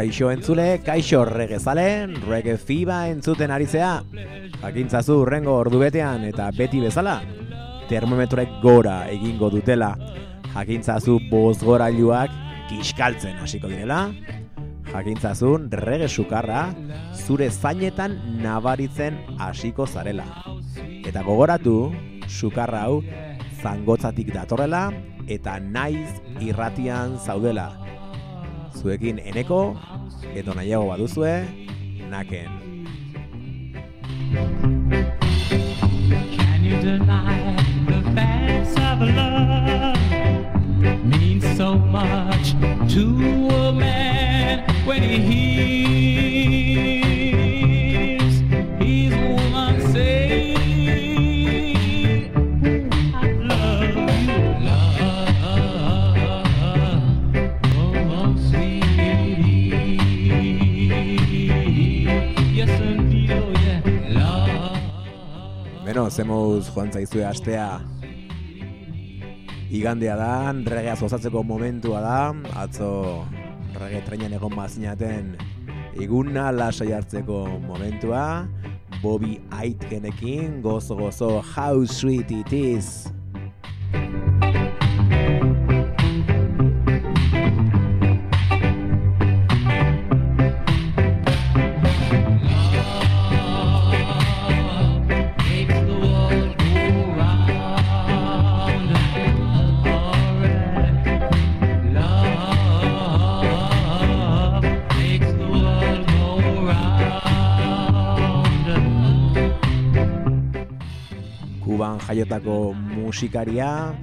Kaixo entzule, kaixo regezale, rege fiba entzuten arizea. Jakintzazu urrengo ordu betean eta beti bezala, termometroek gora egingo dutela. Jakintzazu boz gora kiskaltzen hasiko direla. Jakintzazun rege sukarra zure zainetan nabaritzen hasiko zarela. Eta gogoratu, sukarra hau zangotzatik datorrela eta naiz irratian zaudela. Zuekin eneko, edo nahiago baduzue, naken. Can you deny the facts of love means so much to a man when he hears Beno, zemuz joan zaizue astea. Igandea da, regea zozatzeko momentua da. Atzo rege treinen egon mazinaten Iguna lasai hartzeko momentua. Bobby Aitkenekin gozo gozo How sweet it is jaiotako musikaria,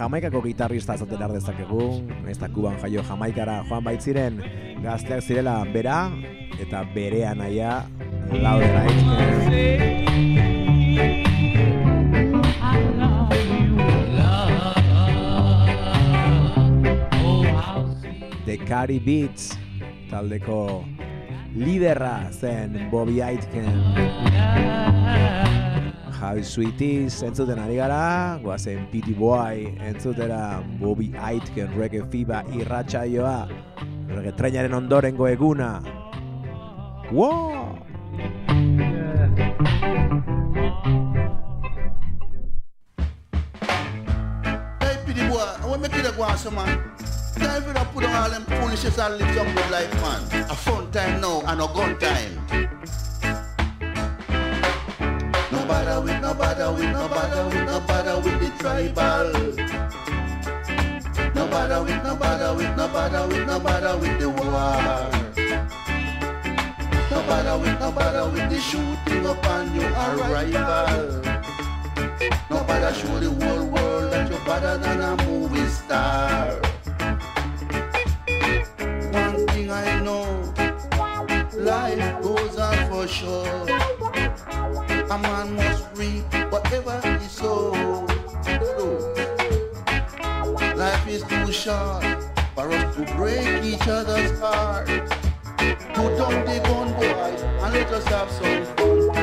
Jamaikako gitarrista zaten ardezakegu, ez da Kuban jaio Jamaikara joan baitziren gazteak zirela bera, eta berea naia laudera The Cari Beats taldeko liderra zen Bobby Aitken. Javi Sweeties entzuten ari gara, guazen Pity Boy entzutera Bobby Aitken Reggae Fiba irratxaioa, Reggae trainaren ondorengo eguna. Wow! Hey, Pity Boy, I want me to on some man. Time for to put on all them foolishness and live good life, man. A fun time now and a gun time. Bother with, no bother with, no bother with, no bother with the tribal. No bother with, no bother with, no bother with, no bother with the war. No bother with, no bother with the shooting upon your arrival. No bother show the whole world that you're better than a movie star. One thing I know, life goes on for sure. A man must reap whatever he sows. Life is too short for us to break each other's heart. Put down the gun, boy, and let us have some fun.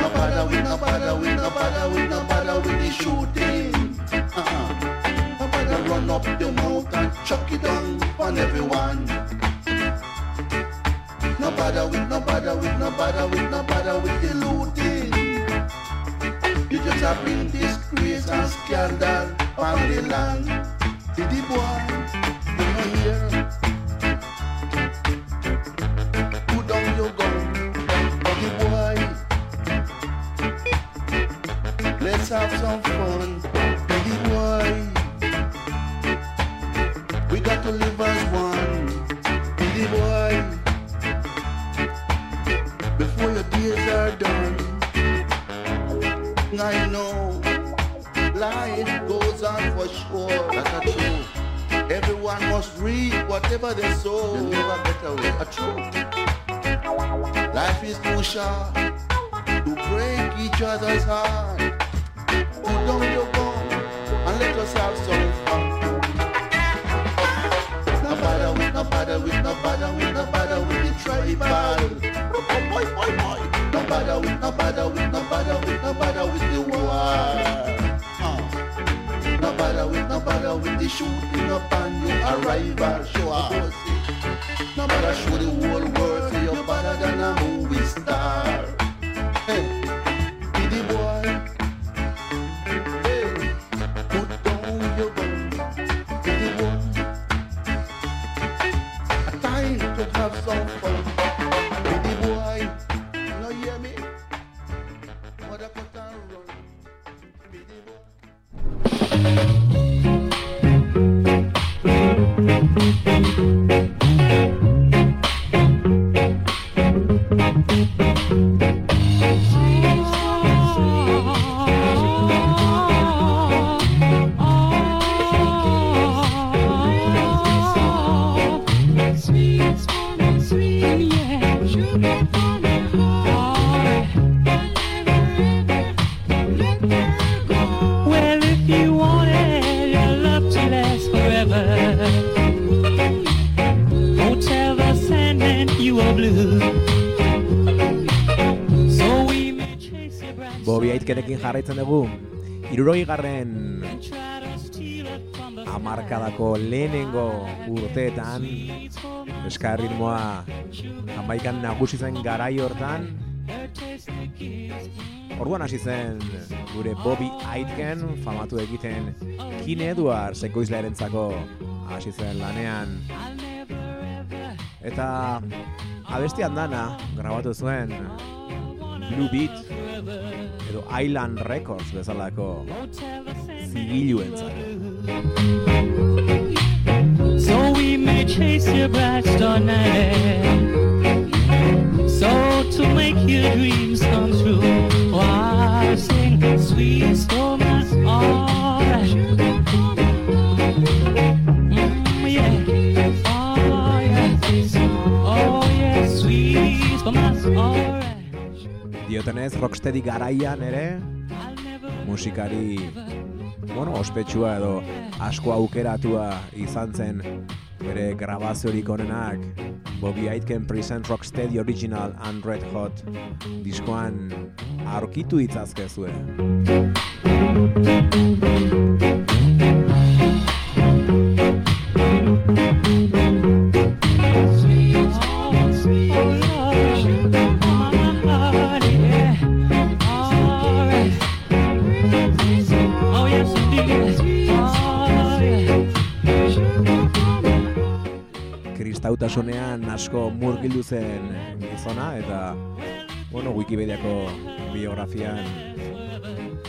No bother with, no bother with, no bother with, no bother with the shooting. Uh-uh. No bother run up the mouth and chuck it down on everyone. Bother with, no bother with, no bother with, no bother with the looting. You just have bring disgrace and scandal on the land. Did the boy, you know here? Put down your gun, the boy. Let's have some fun, I know life goes on for sure. That's a truth. Everyone must reap whatever they sow. They never get away. A truth. Life is too short to break each other's heart. Put down your gun and let us have some fun. No bother with, no bother with, no bother with, no bother with the tribal bother with, no bother with, no bother with, no bother with the war. No bother with, no bother with the shooting up on your arrival. A. No bother show the whole world say you're better than a jarraitzen dugu iruroi garren amarkadako lehenengo urteetan eskarritmoa jamaikan nagusi zen garai hortan. Orduan hasi zen gure Bobby Aitken famatu egiten Kine Eduard sekoizlearentzako hasi zen lanean. Eta abestian dana grabatu zuen Blue Beat edo Island Records bezalako zigiluen So we may chase your bright star night So to make your dreams come true While I sing sweet stormers all mm, yeah. Oh yes, oh yes, all Diotenez, rocksteady garaian ere, musikari, bueno, ospetsua edo asko aukeratua izan zen bere grabaziorik onenak Bobby Aitken Present Rocksteady Original and Red Hot diskoan aurkitu itzazkezue. Asko murgildu zen gizona eta bueno, Wikipediako biografian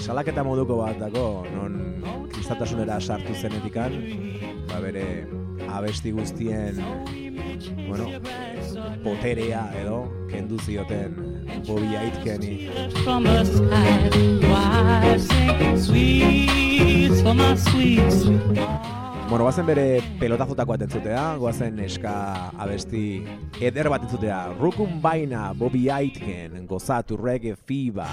salaketa moduko bat dago non kristautasunera sartu zenetikan ba bere abesti guztien bueno, poterea edo kendu zioten Bobby Aitkeni. Sweets for my sweets Bueno, guazen bere pelota jutako bat entzutea, guazen eska abesti eder bat entzutea. Rukun baina, Bobby Aitken, gozatu reggae fiba.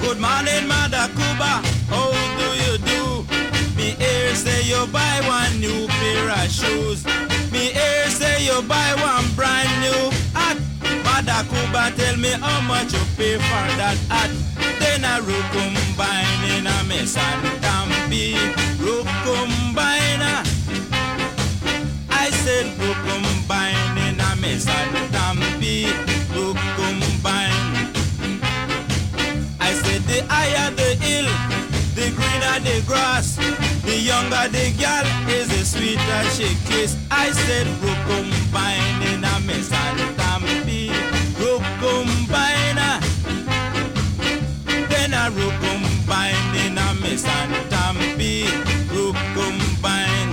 Good morning, Mother Cuba, how do you do? Me hear say you buy one new pair of shoes. Me hear say you buy one brand new hat. Mother Cuba tell me how much you pay for that hat. Then rook combine in a mess and tampi. Rook combine. I said rook combine in a mess and tampi. Rook combine. I said the higher the hill, the greener the grass. The younger the girl is the sweeter she kiss. I said rook combine in a mess and tampi. Rook combine. Then a rook combine in a mess and tampi. Rook combine.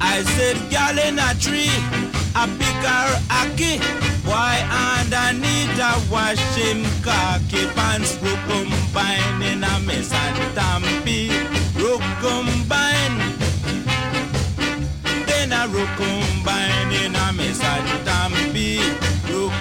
I said girl in a tree, a her aki. Why underneath a wash him khaki pants Rook combine in a mess and tampi Rook combine Then a rook combine in a mess and tampi Rook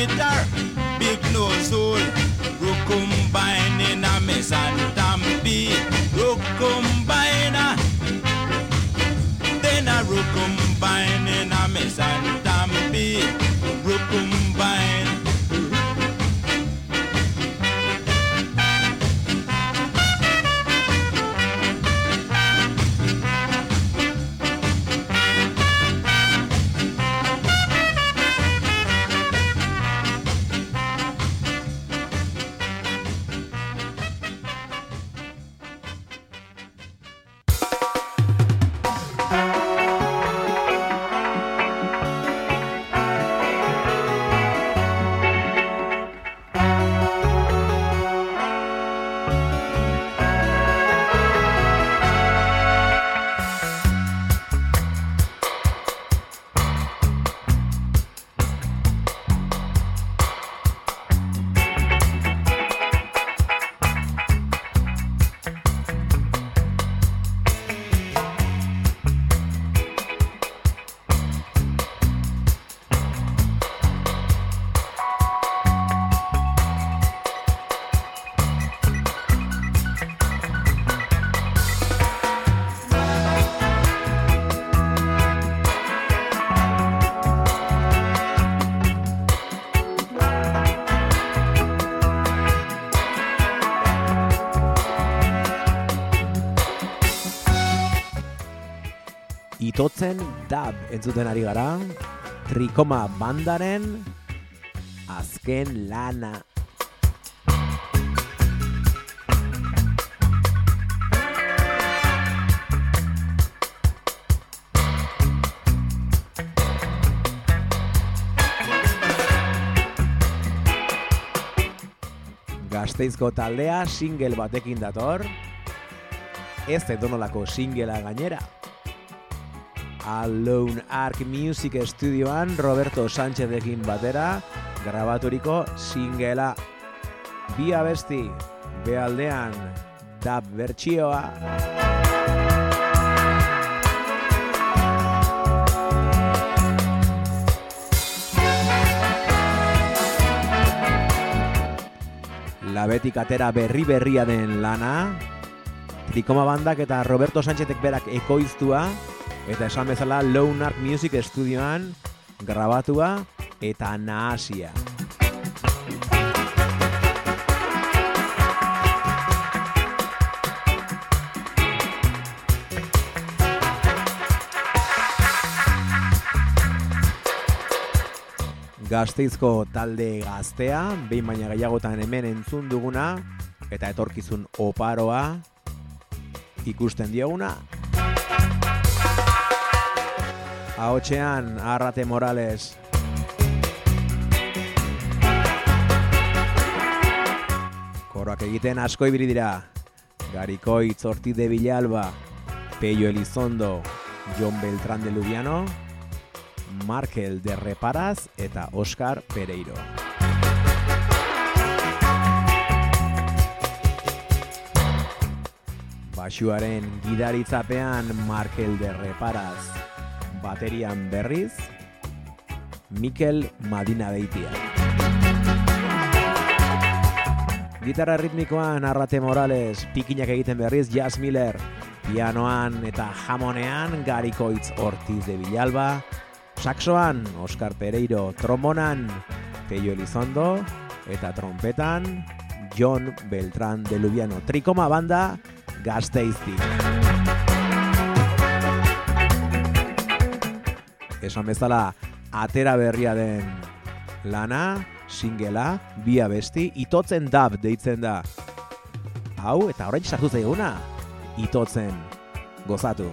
with her big nose hole. Rook combine in a mess and itotzen dab entzuten ari gara, trikoma bandaren azken lana. Gasteizko taldea single batekin dator, ez edonolako singela gainera. Alone Arc Music Studioan Roberto Sánchezekin batera grabaturiko singela bi abesti bealdean dab bertsioa. Labetik atera berri berria den lana Trikoma bandak eta Roberto Sánchezek berak ekoiztua eta esan bezala Lone Arc Music Studioan grabatua eta nahasia. Gasteizko talde gaztea, behin baina gehiagotan hemen entzun duguna, eta etorkizun oparoa ikusten dioguna. Ahotxean, Arrate Morales. Korroak egiten asko ibili dira. Garikoi, Zorti de Villalba, Peio Elizondo, Jon Beltrán de Lubiano, Markel de Reparaz eta Oscar Pereiro. Basuaren gidaritzapean Markel de Reparaz, baterian berriz, Mikel Madina Beitia. Gitarra ritmikoan Arrate Morales, pikinak egiten berriz Jazz Miller, pianoan eta jamonean Garikoitz Ortiz de Villalba, saxoan Oscar Pereiro, trombonan Peio Elizondo eta trompetan John Beltrán de Lubiano. Trikoma banda Gasteiztik. Esan bezala atera berria den lana, singela, bi abesti, itotzen dab deitzen da. Hau, eta horrein sartu zaiguna, itotzen gozatu.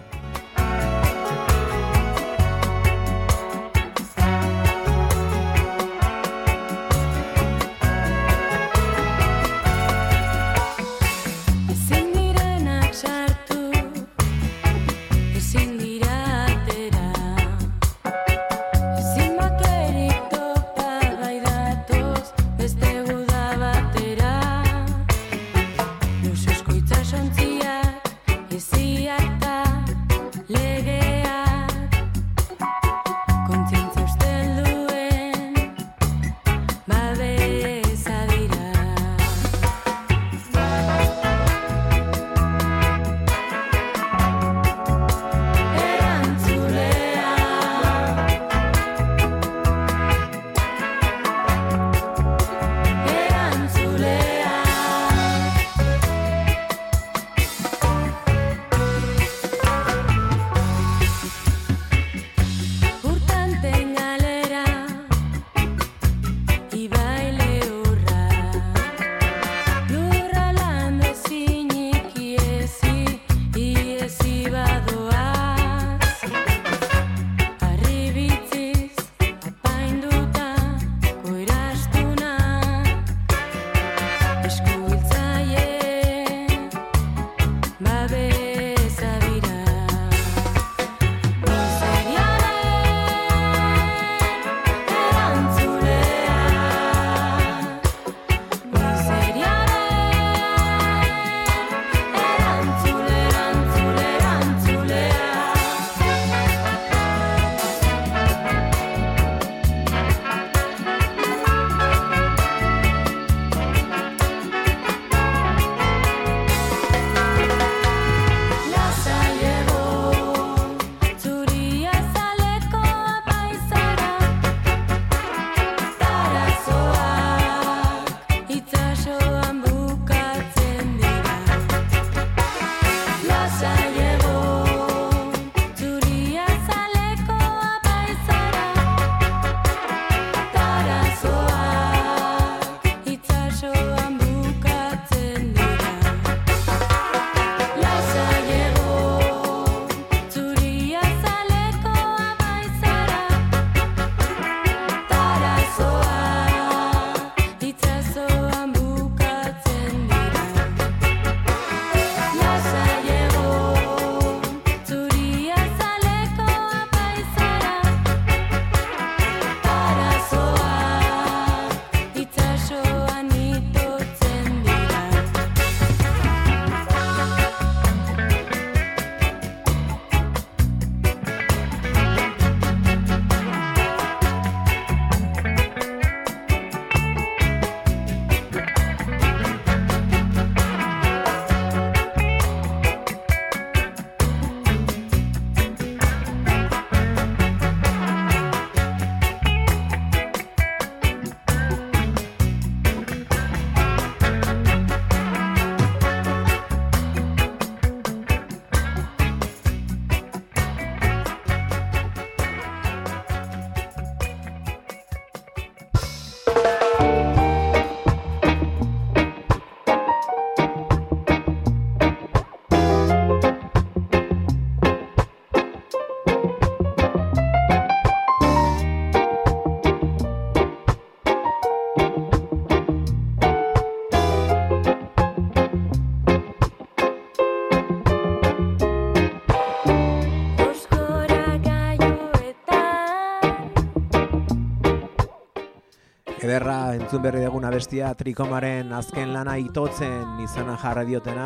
Entzun berri duguna bestia trikomaren azken lana itotzen izana jarra diotena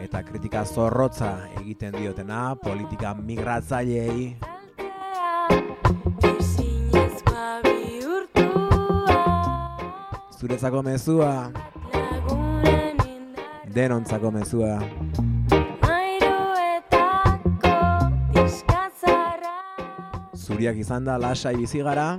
eta kritika zorrotza egiten diotena politika migratzaileei. Zuretzako mezua. Denontzako mezua. Zuriak izan da lasai bizi gara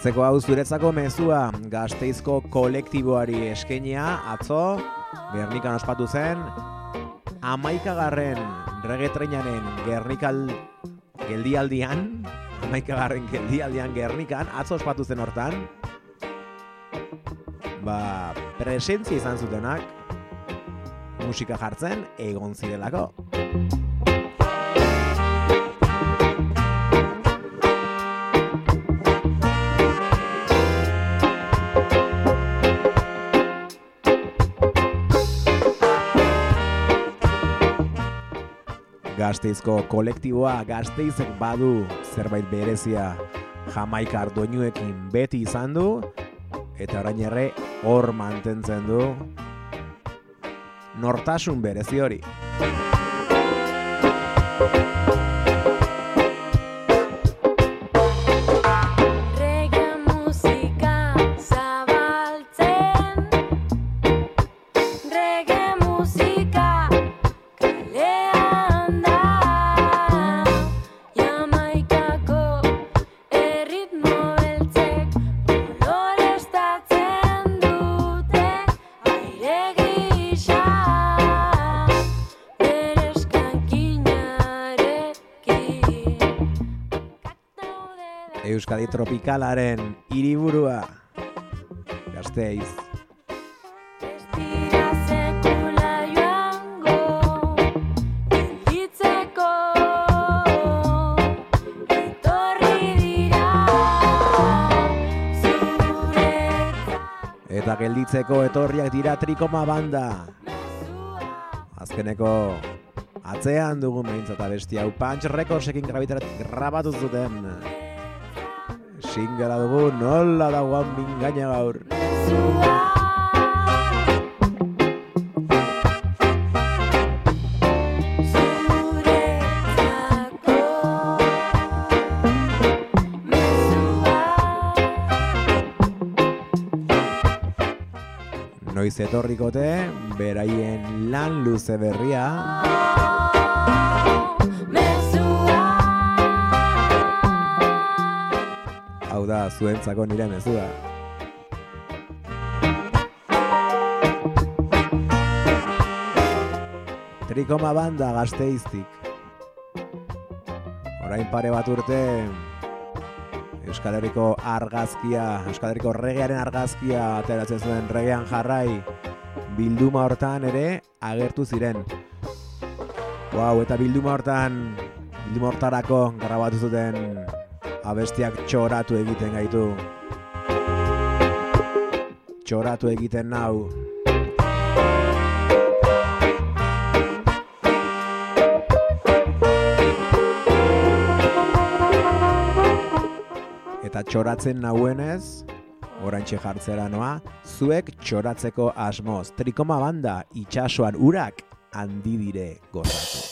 Atzeko hau zuretzako mezua gazteizko kolektiboari eskenia. Atzo Gernikan ospatu zen amaikagarren regetreinaren Gernikal geldialdian amaikagarren geldialdian Gernikan atzo ospatu zen hortan. Ba, presentzia izan zutenak musika jartzen egon zirelako Gazteizko kolektiboa gazteizek badu zerbait berezia jamaikar doinuekin beti izan du eta orain ere hor mantentzen du nortasun berezi hori. Etorri dira Zuretzat Eta gelditzeko etorriak dira trikoma banda. Azkeneko atzean dugun behintzat abesti hau. Punch Recordsekin grabitarat grabatu zuten. Singela dugu nola dagoan mingaina gaur. Noiz etorrikote, beraien lan luze berria, hau da zuentzako nire mezua. Trikoma banda gazteiztik. Orain pare bat urte Euskal Herriko argazkia, Euskal Herriko regearen argazkia ateratzen zuen regean jarrai bilduma hortan ere agertu ziren. Wow, eta bilduma hortan, bilduma hortarako grabatu zuten abestiak txoratu egiten gaitu. Txoratu egiten nau. Eta txoratzen nauenez, orantxe jartzera noa, zuek txoratzeko asmoz. Trikoma banda itxasoan urak handi dire gozatu.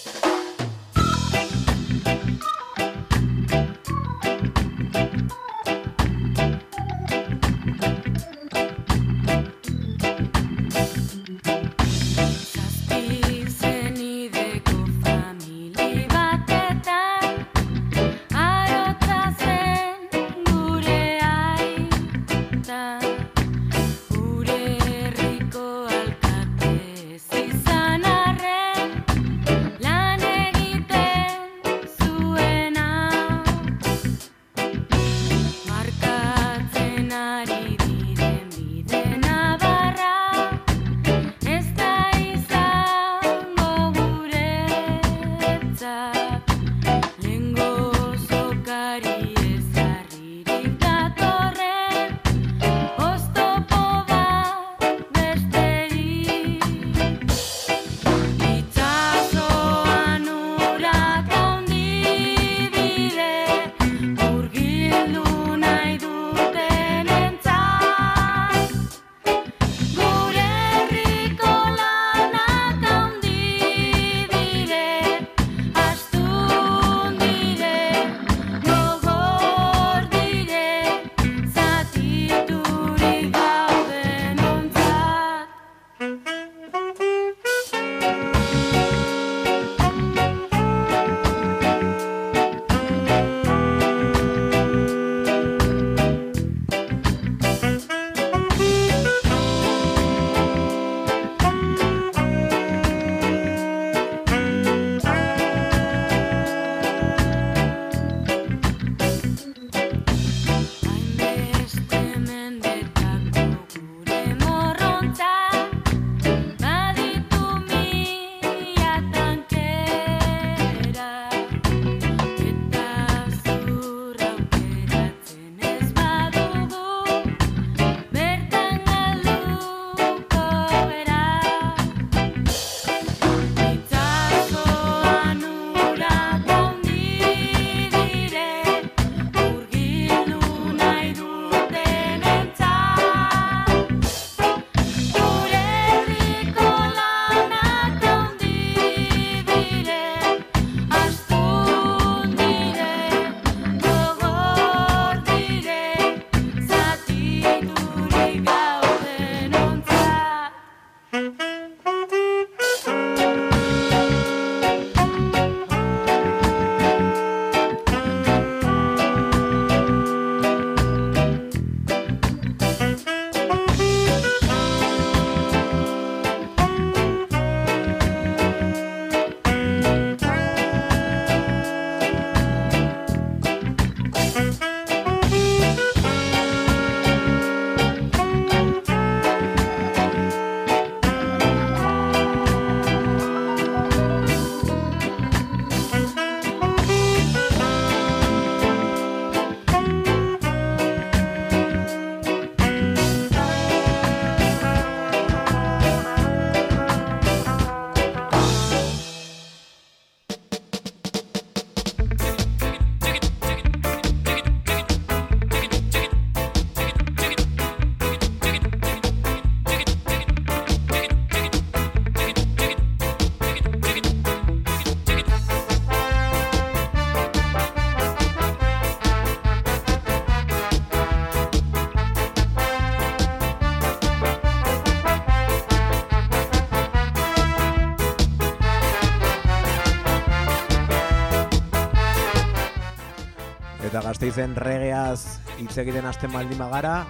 Eta gazteizen regeaz hitz egiten hasten baldin bagara,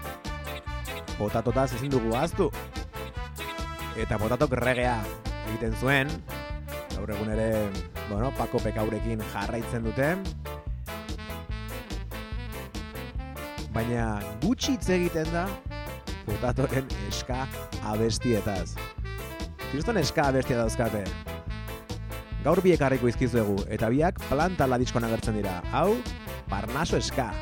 potatotaz ezin dugu ahaztu. Eta potatok regea egiten zuen, gaur egun ere, bueno, Pako Pekaurekin jarraitzen dute. Baina gutxi hitz egiten da potatoren eska abestietaz. Kriston eska abestia dauzkate. Gaur biek harriko izkizuegu, eta biak planta ladiskon agertzen dira. Hau, Parnaso eska.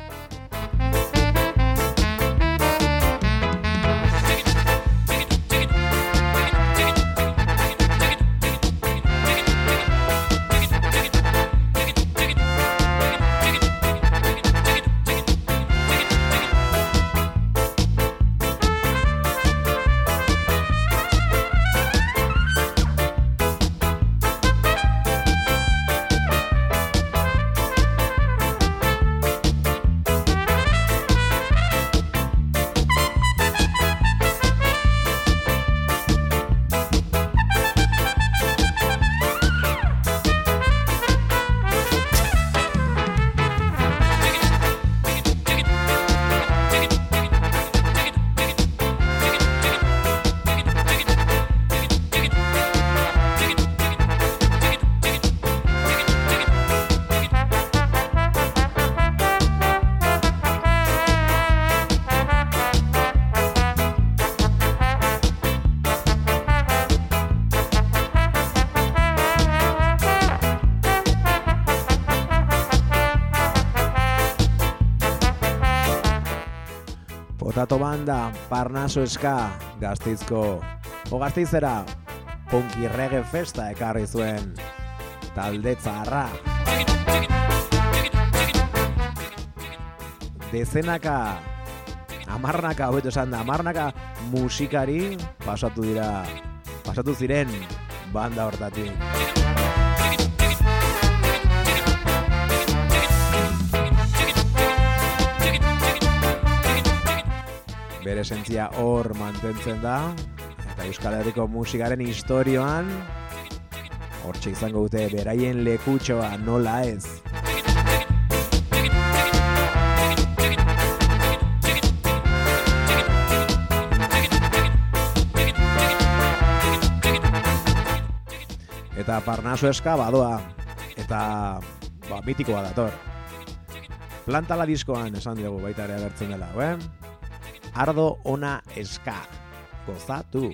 Potato Banda, Parnaso Eska, Gazteizko, o Gazteizera, Punky Reggae Festa ekarri zuen talde zaharra. Dezenaka, amarnaka, hobeto esan da, amarnaka musikari pasatu dira, pasatu ziren banda hortatik. Bere esentzia hor mantentzen da eta Euskal Herriko musikaren historioan hortxe izango dute beraien lekutxoa nola ez. Eta Parnaso eska badoa eta ba, mitikoa dator. Plantala diskoan esan dugu baita ere agertzen dela, eh? Ardo ona eska. Gozatu.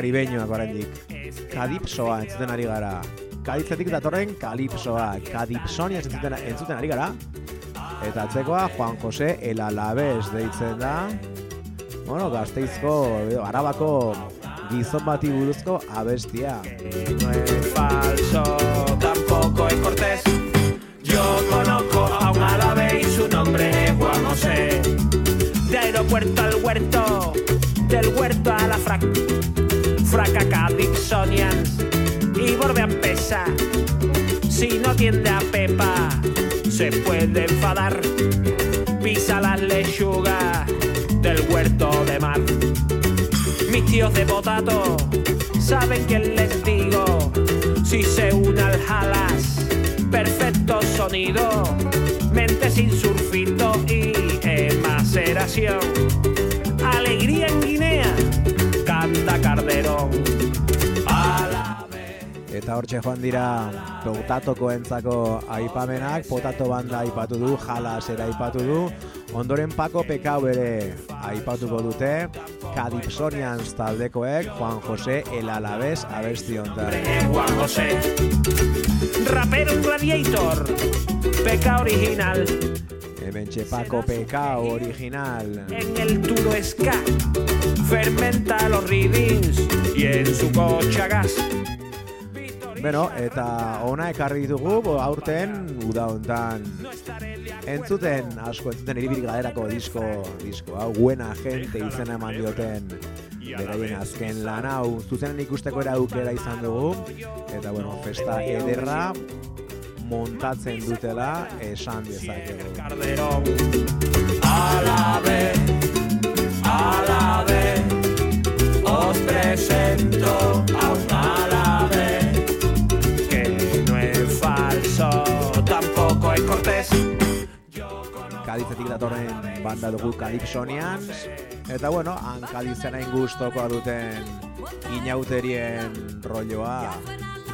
Karibeñoak oraindik. Kadipsoa entzuten ari gara. Kadipzetik datorren kalipsoa, kadipsonia entzuten, entzuten ari gara. Eta atzekoa Juan José El Alavés deitzen da. Bueno, gazteizko, arabako gizon bati buruzko abestia. No es falso, tampoco es cortés. Yo conozco a un árabe y su nombre es Juan José. De aeropuerto al huerto, del huerto a la frac. Fraca Cadixonians y borde a pesa. Si no atiende a Pepa, se puede enfadar. Pisa las lechugas del huerto de mar. Mis tíos de potato saben quién les digo. Si se une al jalas, perfecto sonido. Mente sin surfito y maceración. Canta Carderón. A la vez. Eta hortxe joan dira potatoko entzako aipamenak, potato banda aipatu du, jalasera aipatu du, ondoren Paco Pekau ere aipatuko dute, Cadipsonians taldekoek, Juan José El Alavés abesti. Eh, Juan José. Rapero gladiator, peca original. Hementxe Paco Pekau original. En el turo ska, fermenta los readings y en su gas. Beno, eta ona ekarri ditugu, aurten, uda hontan, entzuten, asko entzuten iribirik galerako disko, disko, hau, buena gente izena eman dioten, beraien azken lan hau, zuzenen ikusteko era aukera izan dugu, eta bueno, festa ederra, montatzen dutela, esan dezakegu. Carderón. A la vez, a la vez, os presento a un árabe que no es falso, tampoco es cortés. Kadizetik datorren banda dugu Kadipsonians, eta bueno, han Kadizena ingustokoa duten inauterien rolloa,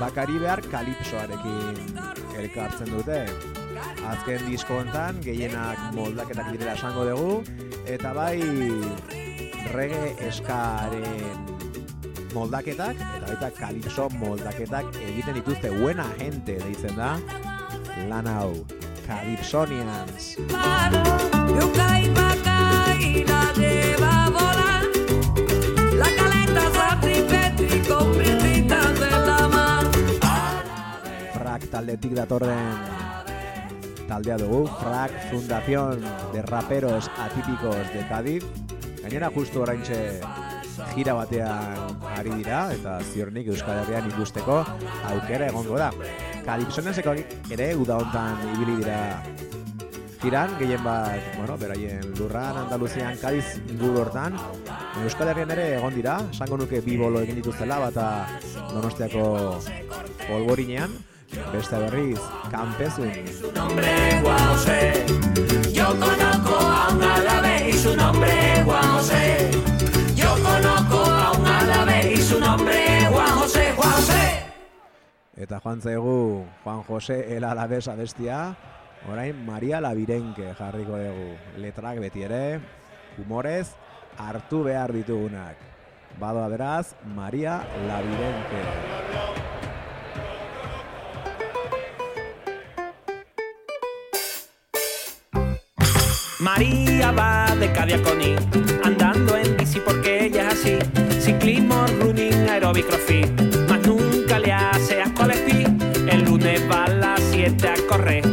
bakari behar kalipsoarekin elkartzen dute. Azken disko hontan gehienak moldaketak direla esango dugu, eta bai reggae eskaren moldaketak, eta baita kalipso moldaketak egiten dituzte buena gente deitzen da, lan hau, Calypsonians. La lleva a volar. La caleta taldetik datorren taldea dugu, Frak Fundación de Raperos Atípicos de Cádiz. Gainera justu oraintxe gira batean ari dira, eta ziornik Euskal Herrian ikusteko aukera egongo da. Kalipsonezeko ere uda hontan ibili dira giran, gehien bat, bueno, beraien lurran, Andaluzian, Kadiz inguru hortan. Euskal Herrian ere egon dira, esango nuke bi bolo egin dituztela, bata Donostiako polborinean, beste berriz, kanpezun. Su nombre José. Yo conozco a un árabe y su nombre Juan José. Yo conozco a un árabe y su nombre Juan José, Juan José. Eta joan zaigu Juan José El Alavés abestia, orain Maria Labirenke jarriko dugu. Letrak beti ere, humorez, hartu behar ditugunak. Badoa beraz, Maria Labirenke. María va de Cadiaconi, andando en bici porque ella es así. Ciclismo, running, aeróbic, crossfit, más nunca le hace asco al. El lunes va a las 7 a correr,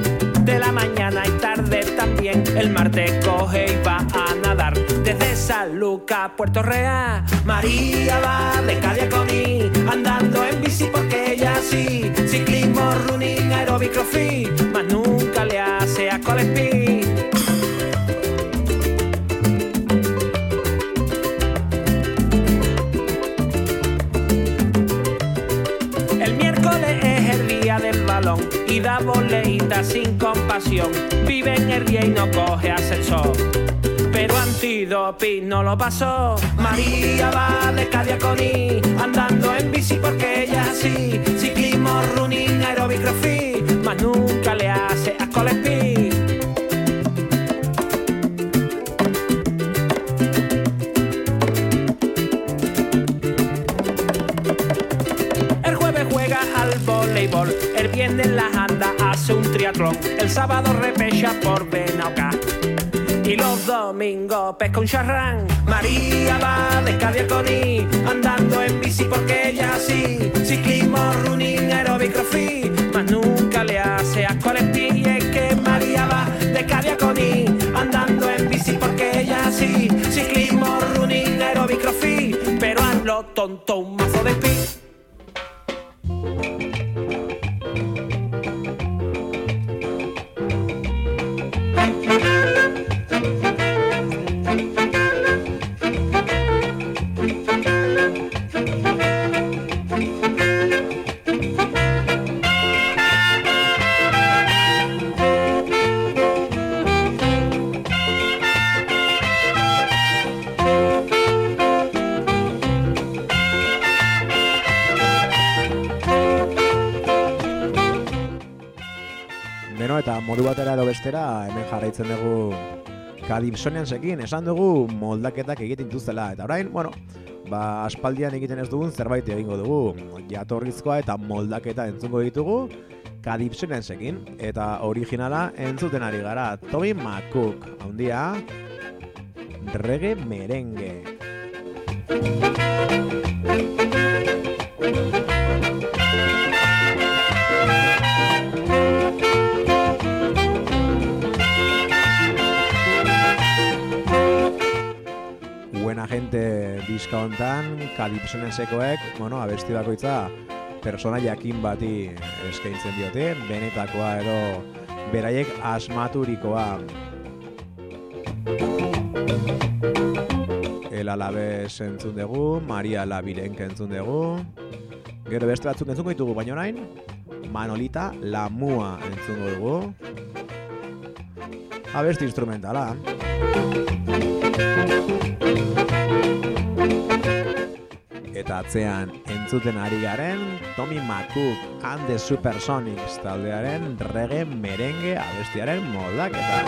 de la mañana y tarde también. El martes coge y va a nadar, desde San Lucas Puerto Real. María va de Cadiaconi, andando en bici porque ella es así. Ciclismo, running, aeróbic, crossfit, más nunca le hace Vive en el día y no coge ascensor. Pero antidoping no lo pasó. María va de Cadiaconi, andando en bici porque ella así. Ciclismo, running, aeróbic, más nunca El sábado repecha por Benauca. Y los domingos pesca un charrán. María va de Cadiaconí, andando en bici porque ella sí. Ciclismo, running, aerobic, crossfit, mas nunca le hace a colectivi. Bestera, hemen jarraitzen dugu Kadipsonian sekin, esan dugu moldaketak egiten dituztela. Eta orain, bueno, ba, aspaldian egiten ez dugun zerbait egingo dugu. Jatorrizkoa eta moldaketa entzungo ditugu Kadipsonian sekin. Eta originala entzuten ari gara. Tommy McCook, handia, reggae merengue. Buena gente diska hontan, Kalipsonesekoek, bueno, abesti bakoitza persona jakin bati eskaintzen diote, benetakoa edo beraiek asmaturikoa. El Alaves entzun dugu, Maria Labirenk entzun dugu, gero beste batzuk entzungo ditugu, baina orain, Manolita Lamua entzungo dugu. Abesti instrumentala. Eta atzean entzuten ari garen Tommy McCook and the Supersonics taldearen reggae merengue abestiaren moldaketa.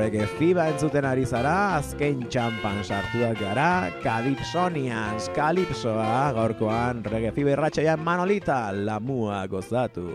Reggae fiba entzuten ari zara, azken txampan sartuak gara, Calypsonians, Calypsoa, gaurkoan reggae fiba irratxaian Manolita, lamua gozatu.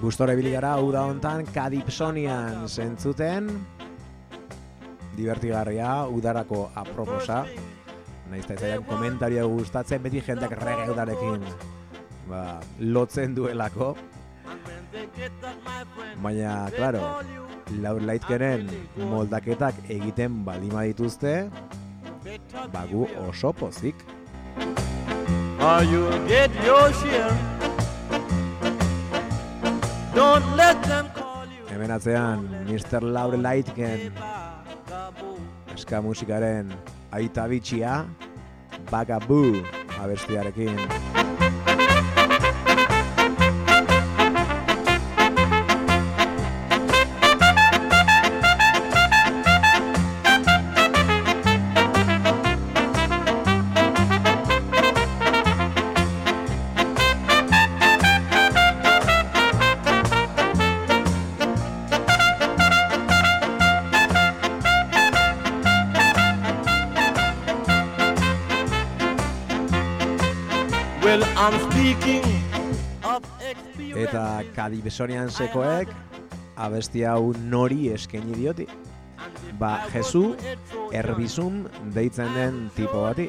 Gustore ibili gara uda hontan Kadipsonian zentzuten. Divertigarria udarako aproposa. Naiz eta izan komentario gustatzen beti jendeak reggae udarekin ba, lotzen duelako. Baina, claro, you Laur Laikeren moldaketak egiten balima dituzte better ba gu oso pozik. Or you'll get your share. Don't let them call you hemen atzean Mr. Laure vagaboo. eska musikaren aita bitxia Bagabu abestiarekin Kadipsonian sekoek abesti hau nori eskaini dioti. Ba Jesu Erbizum deitzen den tipo bati.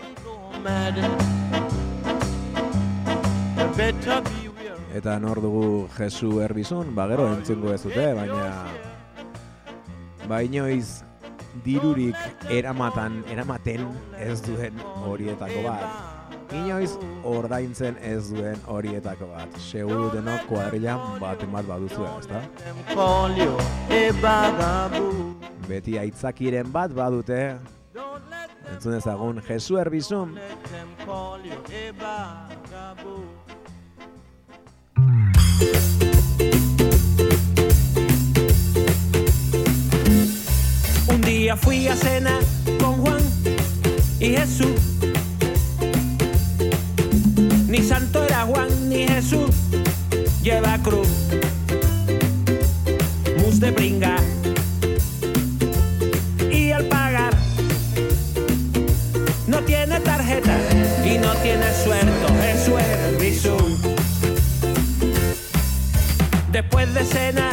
Eta nor dugu Jesu Erbizun ba gero entzungo ez dute baina ba inoiz dirurik eramatan eramaten ez duen horietako bat inoiz ordaintzen ez duen horietako bat seguru denok kuadrilan bat bat baduzu ezta? Beti aitzakiren bat badute entzun ezagun Jesu vagaboo. Un día fui a cenar con Juan y Jesús. escena.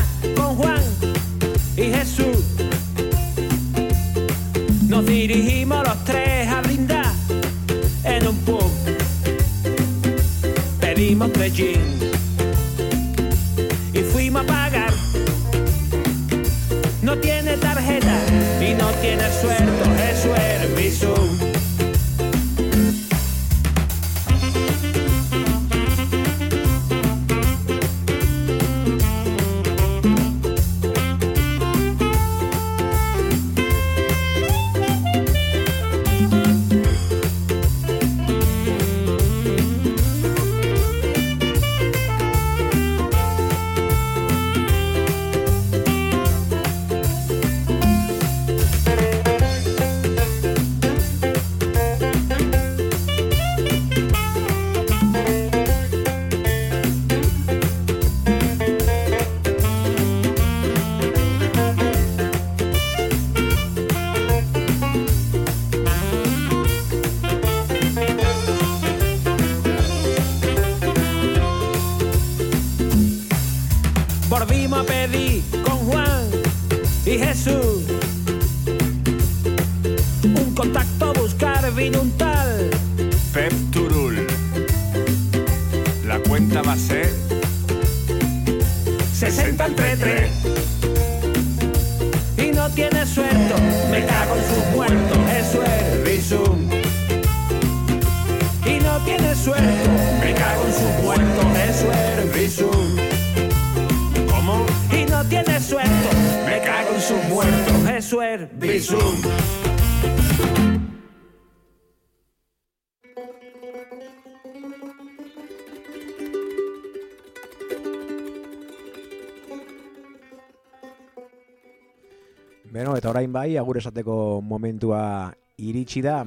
Orain bai, agur esateko momentua iritsi da,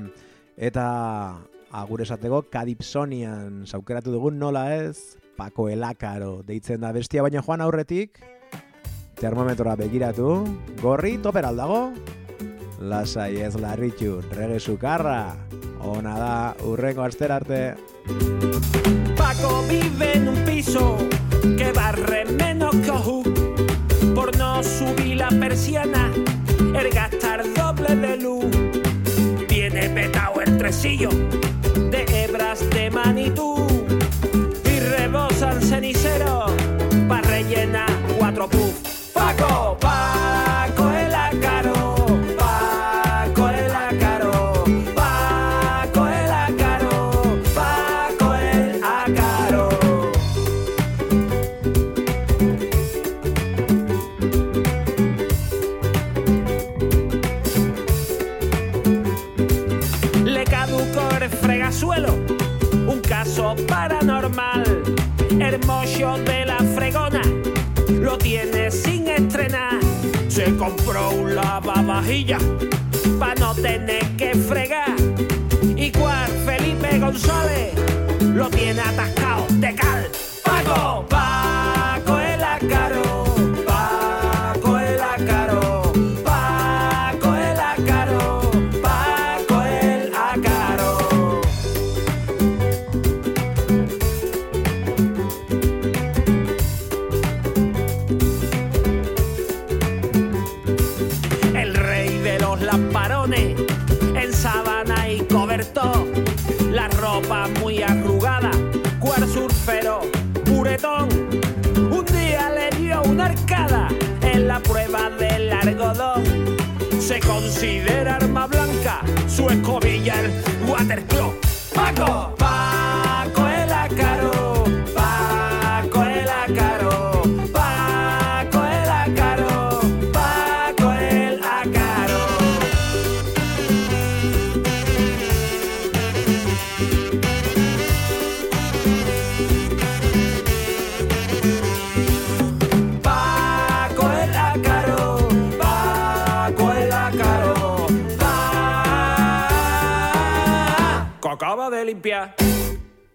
eta agur esateko Kadipsonian saukeratu dugun nola ez, Paco Elakaro deitzen da bestia, baina joan aurretik, termometroa begiratu, gorri toper aldago, lasai ez larritu, rege sukarra, ona da, urrengo astera arte. Paco vive en un piso que barre menos que. Por no subir la persiana, gastar doble de luz. Tiene petado el tresillo de hebras de manitú y rebosan cenicero para rellenar cuatro puff. Paco, Paco lavavajilla para no tener que fregar. Y cual Felipe González